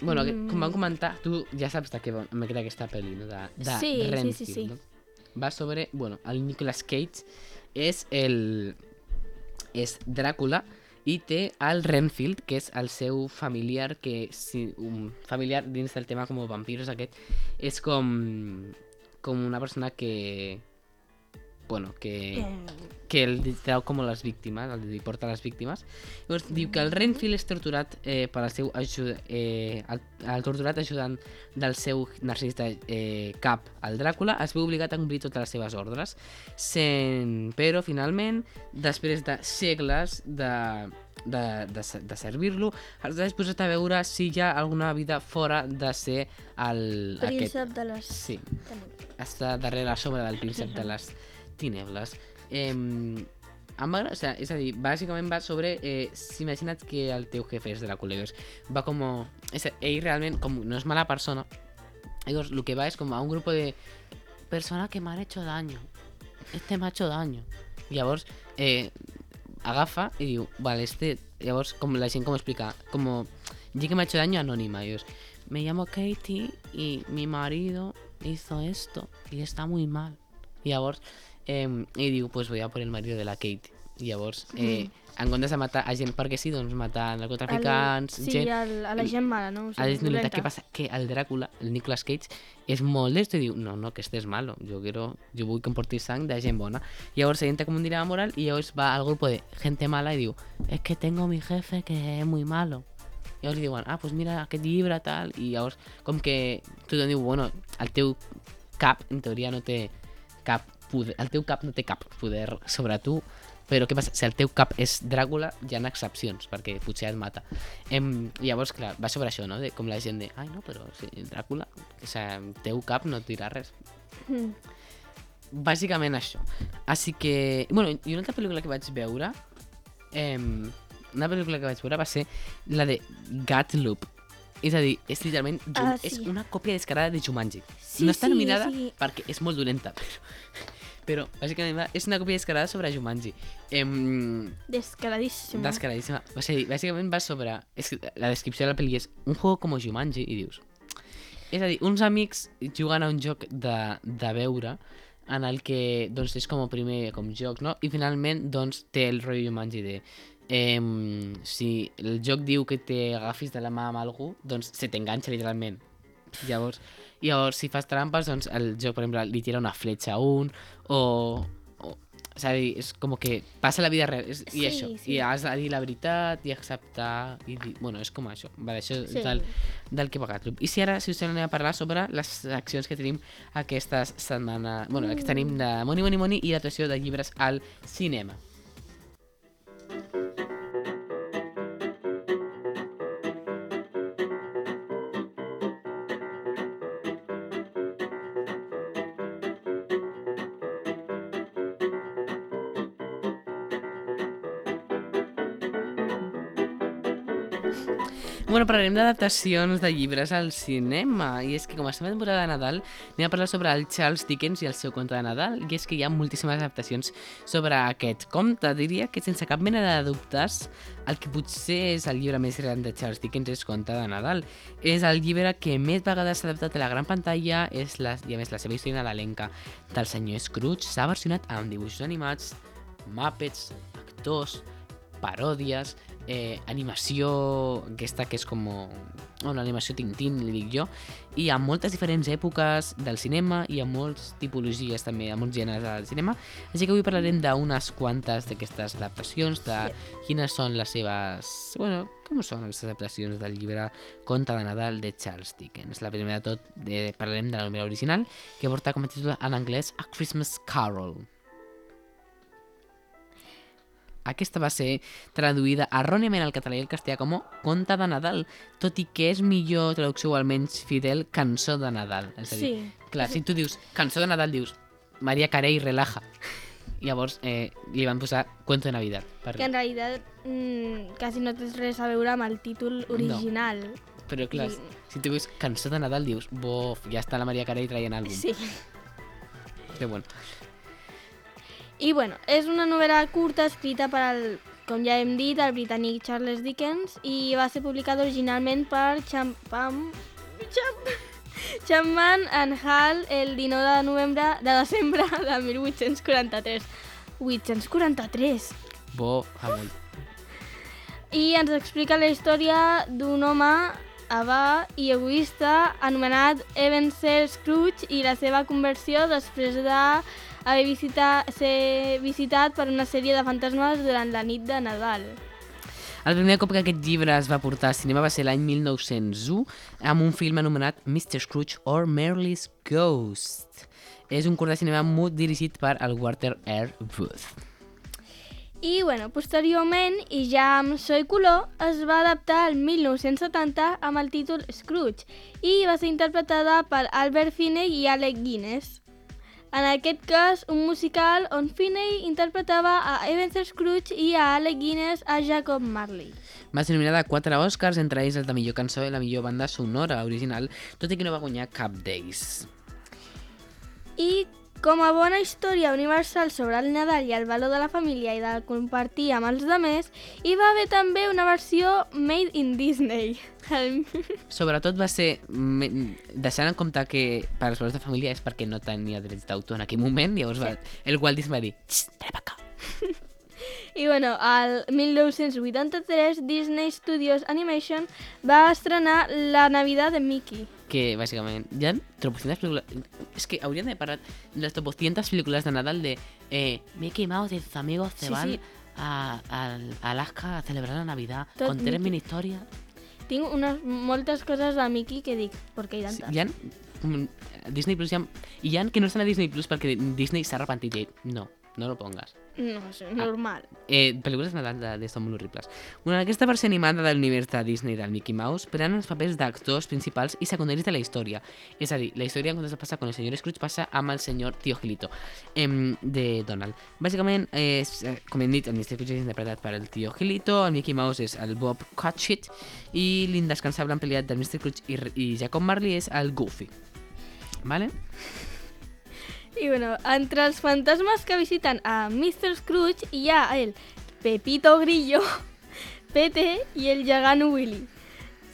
bueno, mm. com vam comentar, tu ja saps de què va amb aquesta pel·li, no? De, de Sí, sí, sí, Renfield, sí. No? Va sobre, bueno, el Nicolas Cage és el... és Dràcula i té el Renfield, que és el seu familiar, que si, un familiar dins del tema com vampiros aquest, és com, com una persona que, bueno, que, que el treu com les víctimes, el li porta les víctimes. Llavors, diu que el Renfield és torturat eh, per al seu ajuda, eh, el, el torturat ajudant del seu narcisista eh, cap, el Dràcula, es veu obligat a complir totes les seves ordres, sent, però finalment, després de segles de, de, de, de servir-lo, està disposat a veure si hi ha alguna vida fora de ser el, aquest. Príncep de les... Sí, està darrere la sombra del príncep de les tiniebles. Eh, o sea, és a dir, va sobre, eh, si imagina't que el teu jefe és de la Culeves, va com, és, ell realment, no és mala persona, llavors el que va és com a un grup de persona que m'ha hecho daño, este m'ha hecho daño. Llavors, eh, agafa i diu, vale, este, llavors com la gent com explica, com, yo que me ha hecho daño anónima, y dius, me llamo Katie y mi marido hizo esto y está muy mal. I llavors, eh, i diu, pues voy a por el marido de la Kate. I llavors, eh, en comptes de matar a gent perquè sí, doncs matar narcotraficants, El, sí, gent... el, a la gent mala, no? O Ha disminuït. dolenta. Què passa? Que el Dràcula, el Nicolas Cage, és molt d'esto i diu, no, no, que este és malo, jo, quiero, jo vull compartir sang de gent bona. I llavors se entra com un dilema moral i llavors va al grup de gente mala i diu, es que tengo mi jefe que es muy malo. I llavors li diuen, ah, pues mira aquest llibre, tal, i llavors com que tothom diu, bueno, el teu cap, en teoria, no té cap poder, el teu cap no té cap poder sobre tu, Però què passa? Si el teu cap és Dràcula, hi ha excepcions, perquè potser et mata. Em, llavors, clar, va sobre això, no? De com la gent de, ai, no, però si Dràcula, o sigui, el teu cap no et dirà res. Mm. Bàsicament això. Així que... Bueno, i una altra pel·lícula que vaig veure... Eh, una pel·lícula que vaig veure va ser la de Gatloop. És a dir, és literalment... Ah, És sí. una còpia descarada de Jumanji. Sí, no està sí, nominada sí. perquè és molt dolenta, però... Però, bàsicament, és una còpia descarada sobre Jumanji. Em, Descaradíssimo. descaradíssima. O sigui, bàsicament va sobre... És que la descripció de la pel·li és un juego com Jumanji, i dius... És a dir, uns amics juguen a un joc de, de veure en el que doncs, és com el primer com jocs, no? I finalment doncs, té el rotllo Jumanji de eh, si el joc diu que t'agafis de la mà amb algú, doncs se t'enganxa literalment. Llavors, llavors, si fas trampes, doncs el joc, per exemple, li tira una fletxa a un, o... o és a dir, és com que passa la vida real, és, i Sí, això, sí. i has de dir la veritat, i acceptar, i dir, bueno, és com això, va, això Sí. del, del que he pagat. I si ara, si us sembla, anem a parlar sobre les accions que tenim aquesta setmana, bueno, que tenim de Money Money Money i l'adaptació de llibres al cinema. Parlarem d'adaptacions de llibres al cinema i és que com estem a temporada de Nadal anem a parlar sobre el Charles Dickens i el seu conte de Nadal i és que hi ha moltíssimes adaptacions sobre aquest conte. Diria que sense cap mena de dubtes el que potser és el llibre més gran de Charles Dickens és Conte de Nadal. És el llibre que més vegades s'ha adaptat a la gran pantalla és la, i a més la seva història nadalenca del senyor Scrooge s'ha versionat amb dibuixos animats, Muppets, actors, paròdies, eh, animació aquesta que és com bueno, animació Tintín, li dic jo, i a moltes diferents èpoques del cinema i a moltes tipologies també, a molts gèneres del cinema. Així que avui parlarem d'unes quantes d'aquestes adaptacions, de quines són les seves... Bueno, com són les adaptacions del llibre Conte de Nadal de Charles Dickens. La primera de tot eh, parlarem de la novel·la original, que porta com a títol en anglès A Christmas Carol. Aquesta va ser traduïda erròniament al català i al castellà com a Conte de Nadal, tot i que és millor traducció o almenys fidel Cançó de Nadal. És a dir, Sí. clar, si tu dius Cançó de Nadal, dius Maria Carey relaja. Llavors eh, li van posar Cuento de Navidad. Per... Que en realitat mm, quasi no té res a veure amb el títol original. Però clar, Sí. si tu dius Cançó de Nadal, dius bof, ja està la Maria Carey traient àlbum. Sí. Però bueno, I bueno, és una novel·la curta escrita per al, com ja hem dit, el britànic Charles Dickens i va ser publicada originalment per Champam... Champ... Chapman and Hall el 19 de novembre de desembre de 1843. 843. bo, molt. I ens explica la història d'un home avà i egoista anomenat Ebenezer Scrooge i la seva conversió després de haver visitat, ser visitat per una sèrie de fantasmes durant la nit de Nadal. El primer cop que aquest llibre es va portar al cinema va ser l'any 1901 amb un film anomenat Mr. Scrooge or Merle's Ghost. És un curt de cinema mut dirigit per el Walter R. Booth. I, bueno, posteriorment, i ja amb so i color, es va adaptar el 1970 amb el títol Scrooge i va ser interpretada per Albert Finney i Alec Guinness. En aquest cas, un musical on Finney interpretava a Ebenezer Scrooge i a Alec Guinness a Jacob Marley. Va ser nominada a quatre Oscars, entre ells el de millor cançó i la millor banda sonora original, tot i que no va guanyar cap d'ells. I com a bona història universal sobre el Nadal i el valor de la família i de compartir amb els demés, hi va haver també una versió Made in Disney. Sobretot va ser, deixant en compte que per als valors de família és perquè no tenia drets d'autor en aquell moment, llavors va, el Walt Disney va dir, "Xxt, trep acá. I bueno, al 1983 Disney Studios Animation va estrenar La Navidad de Mickey. Que básicamente ya tropocientas películas es que habrían de parar las tropocientas películas de Nadal de eh, Mickey Mouse y sus amigos se Sí, van sí. A, a Alaska a celebrar la Navidad Tot con tres mini historias Tinc unes, moltes coses de Mickey que dic, per què hi ha Sí, tantes? hi ha, mm, Disney Plus hi ha, hi ha que no estan a Disney Plus perquè Disney s'ha arrepentit i ha dit, no, no lo pongas. No sé, normal. Eh, pel·lícules de Nadal de, molt horribles. Bueno, aquesta versió animada de l'univers de Disney del Mickey Mouse prenen els papers d'actors principals i secundaris de la història. És a dir, la història en comptes de passar amb el senyor Scrooge passa amb el senyor Tío Gilito em, de Donald. Bàsicament, eh, com hem dit, el Mr. Scrooge és interpretat per el Tío Gilito, el Mickey Mouse és el Bob Cratchit i l'indescansable empleat del Mr. Scrooge i, i Jacob Marley és el Goofy. Vale? I bueno, entre els fantasmes que visiten a Mr. Scrooge hi ha el Pepito Grillo, Pete i el gegant Willy.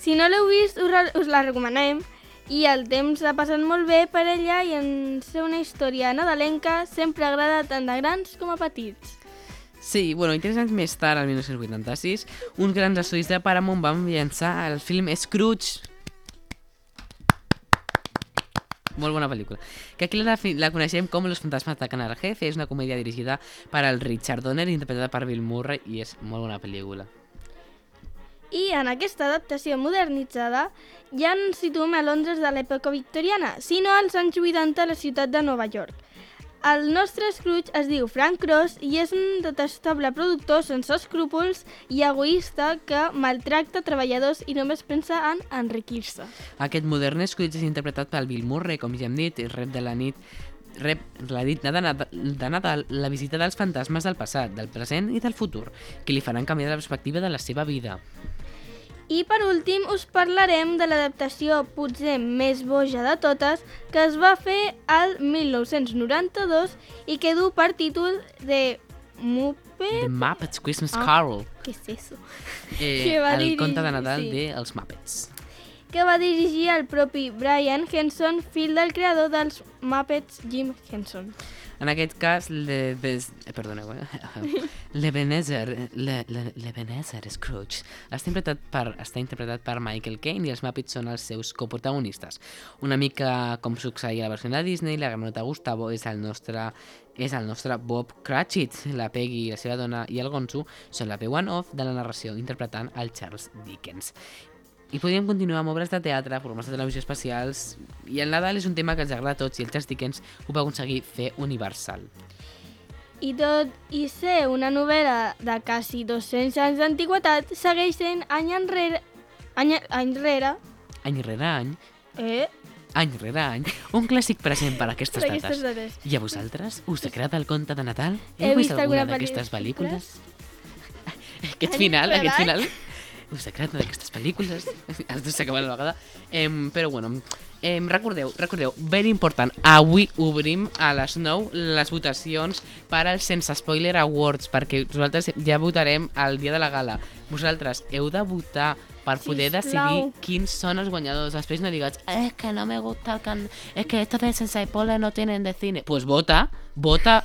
Si no l'heu vist, us, us la recomanem i el temps ha passat molt bé per ella i en ser una història nadalenca sempre agrada tant de grans com a petits. Sí, bueno, i tres anys més tard, al 1986, uns grans estudis de Paramount van llançar el film Scrooge. Molt bona pel·lícula. Que aquí la, la coneixem com Los fantasmas atacan al jefe. És una comèdia dirigida per al Richard Donner, interpretada per Bill Murray, i és molt bona pel·lícula. I en aquesta adaptació modernitzada ja no ens situem a Londres de l'època victoriana, sinó als anys 80 a la ciutat de Nova York. El nostre Scrooge es diu Frank Cross i és un detestable productor sense escrúpols i egoista que maltracta treballadors i només pensa en enriquir-se. Aquest modern Scrooge és interpretat pel Bill Murray, com ja hem dit, i rep de la nit rep la nit de Nadal, de Nadal la visita dels fantasmes del passat, del present i del futur, que li faran canviar la perspectiva de la seva vida. I per últim us parlarem de l'adaptació potser més boja de totes que es va fer al 1992 i que du per títol de Muppet... The Muppets Christmas Ah. Carol, Què és eso? eh, Que va el dirigir- conte de Nadal sí. de Els Muppets. que va dirigir el propi Brian Henson, fill del creador dels Muppets Jim Henson. En aquest cas, le, des, eh, perdoneu, eh? l'Ebenezer le, le, l'Ebenezer Scrooge està interpretat, per, està interpretat per Michael Caine i els Muppets són els seus coprotagonistes. Una mica com succeïa la versió de Disney, la granota Gustavo és el nostre és el nostre Bob Cratchit, la Peggy, la seva dona i el Gonzo són la veu en off de la narració interpretant el Charles Dickens. I podríem continuar amb obres de teatre, programes de televisió especials, i el Nadal és un tema que els agrada a tots i el Charles Dickens ho va aconseguir fer universal. I tot i ser una novel·la de quasi 200 anys d'antiguitat, segueix sent any enrere, any, any rere, Any rere any, eh? any rere any, un clàssic present per a aquestes aquestes dates. dates. I a vosaltres? Us agrada el conte de Nadal? Heu Heu vist vist alguna alguna d'aquestes pel·lícules? Aquest Any final, aquest any? final... Us agrada d'aquestes pel·lícules? Has de s'acabar la vegada. Em, però bueno, em, recordeu, recordeu, ben important, avui obrim a les 9 les votacions per als Sense Spoiler Awards, perquè nosaltres ja votarem el dia de la gala. Vosaltres heu de votar per poder Sisplau. decidir quins són els guanyadors. Després no digues, es que no me gusta el can... Es que estos de Sense Spoiler no tienen de cine. Pues vota, vota,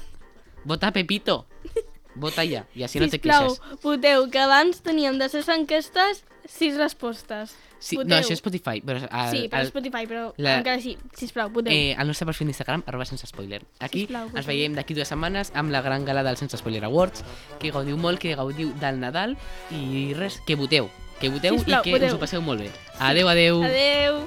vota Pepito. Vota ja, i així no te Sisplau, queixes. voteu, que abans teníem de ses enquestes sis respostes. Sí, Voteu. no, això és Spotify, però el, sí, per el, Spotify, però la- encara sí. Sisplau, voteu. eh, el nostre perfil d'Instagram, arroba sense spoiler. Aquí Sisplau, ens veiem d'aquí dues setmanes amb la gran gala del Sense Spoiler Awards, que gaudiu molt, que gaudiu del Nadal i res, que voteu, que voteu Sisplau, i que voteu. us ho passeu molt bé. Adeu, adeu. Adeu.